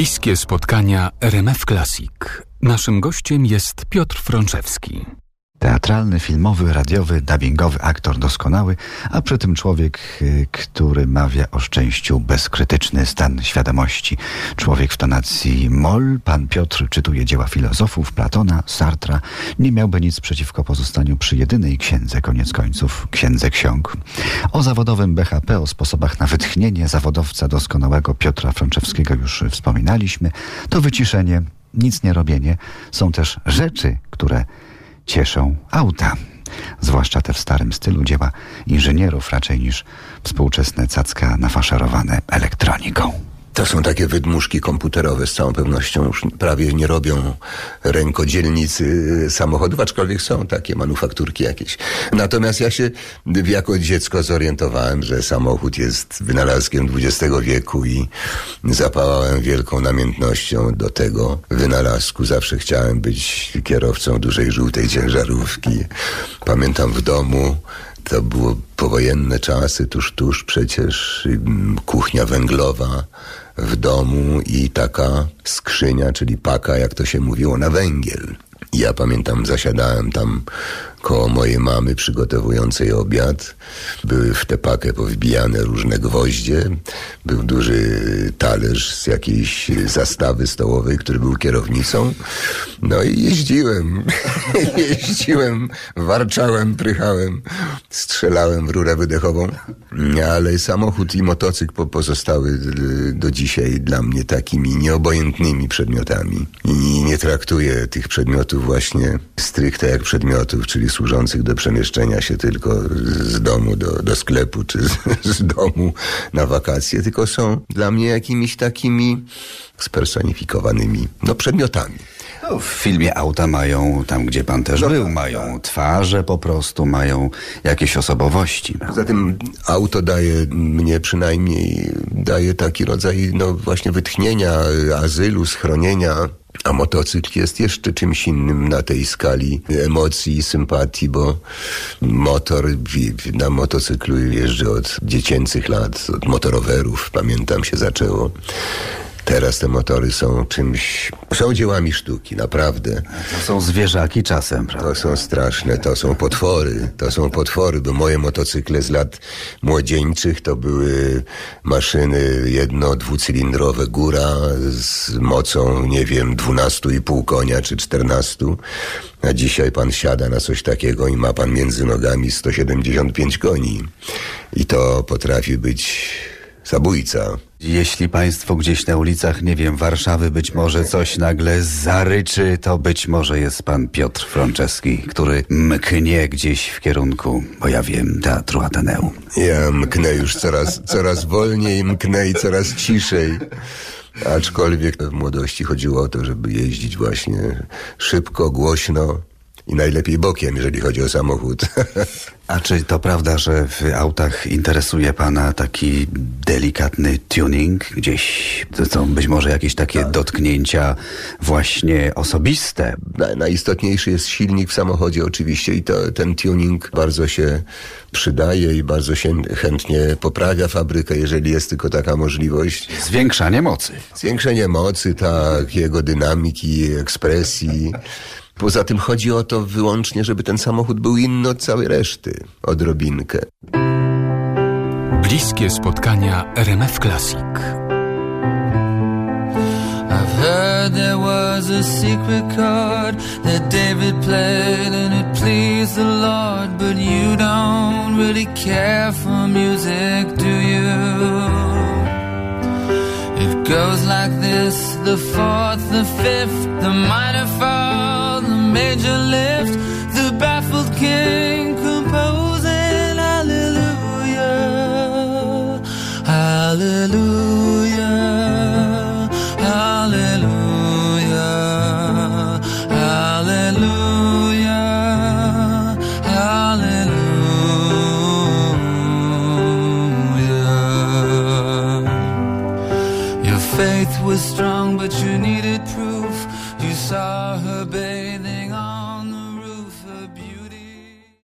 Bliskie spotkania RMF Classic. Naszym gościem jest Piotr Frączewski. Teatralny, filmowy, radiowy, dubbingowy aktor doskonały, a przy tym człowiek, y, który mawia o szczęściu bezkrytyczny stan świadomości. Człowiek w tonacji mol, pan Piotr czytuje dzieła filozofów, Platona, Sartra. Nie miałby nic przeciwko pozostaniu przy jedynej księdze, koniec końców, księdze ksiąg. O zawodowym BHP, o sposobach na wytchnienie zawodowca doskonałego Piotra Frączewskiego już wspominaliśmy. To wyciszenie, nic nie robienie są też rzeczy, które cieszą auta. Zwłaszcza te w starym stylu dzieła inżynierów raczej niż współczesne cacka nafaszerowane elektroniką. To są takie wydmuszki komputerowe, z całą pewnością już prawie nie robią rękodzielnicy samochodów, aczkolwiek są takie manufakturki jakieś. Natomiast ja się jako dziecko zorientowałem, że samochód jest wynalazkiem XX wieku i zapałałem wielką namiętnością do tego wynalazku. Zawsze chciałem być kierowcą dużej żółtej ciężarówki. Pamiętam w domu to było powojenne czasy, tuż, tuż przecież mm, kuchnia węglowa w domu i taka skrzynia, czyli paka, jak to się mówiło, na węgiel. Ja pamiętam, zasiadałem tam koło mojej mamy przygotowującej obiad. Były w tę pakę powbijane różne gwoździe. Był duży talerz z jakiejś zastawy stołowej, który był kierownicą. No i jeździłem. jeździłem, warczałem, prychałem, strzelałem w rurę wydechową. Ale samochód i motocykl pozostały do dzisiaj dla mnie takimi nieobojętnymi przedmiotami. I nie traktuję tych przedmiotów właśnie stricte jak przedmiotów, czyli służących do przemieszczenia się tylko z domu do, do sklepu, czy z, z domu na wakacje, tylko są dla mnie jakimiś takimi spersonifikowanymi no, przedmiotami. No, w filmie auta mają, tam gdzie pan też no, był, tak, mają tak. twarze po prostu, mają jakieś osobowości. Poza tym auto daje mnie przynajmniej, daje taki rodzaj no właśnie wytchnienia, azylu, schronienia a motocykl jest jeszcze czymś innym na tej skali emocji i sympatii, bo motor, na motocyklu jeżdżę od dziecięcych lat, od motorowerów, pamiętam się zaczęło. Teraz te motory są czymś, są dziełami sztuki, naprawdę. To są zwierzaki czasem, prawda? To są straszne, to są potwory, to są potwory, bo moje motocykle z lat młodzieńczych to były maszyny jedno, dwucylindrowe góra z mocą, nie wiem, 12,5 konia czy 14. A dzisiaj pan siada na coś takiego i ma pan między nogami 175 koni. I to potrafi być zabójca. Jeśli państwo gdzieś na ulicach, nie wiem, Warszawy być może coś nagle zaryczy, to być może jest pan Piotr Franceski, który mknie gdzieś w kierunku, bo ja wiem, Teatru Ateneum. Ja mknę już coraz, coraz wolniej, mknę i coraz ciszej. Aczkolwiek w młodości chodziło o to, żeby jeździć właśnie szybko, głośno, i najlepiej bokiem, jeżeli chodzi o samochód. A czy to prawda, że w autach interesuje pana taki delikatny tuning? Gdzieś to są być może jakieś takie tak. dotknięcia właśnie osobiste? najistotniejszy jest silnik w samochodzie oczywiście i to, ten tuning bardzo się przydaje i bardzo się chętnie poprawia fabrykę, jeżeli jest tylko taka możliwość. Zwiększanie mocy. Zwiększenie mocy, tak, jego dynamiki, ekspresji. Poza tym chodzi o to wyłącznie, żeby ten samochód był inny od całej reszty. Odrobinkę. Bliskie spotkania RMF Classic. I've heard there was a secret chord that David played and it pleased the Lord, but you don't really care for music, do you? It goes like this, the fourth, the fifth, the minor fall. Major lift, the baffled king composing hallelujah, hallelujah, hallelujah, hallelujah, hallelujah. Your faith was strong, but you needed proof. You saw her on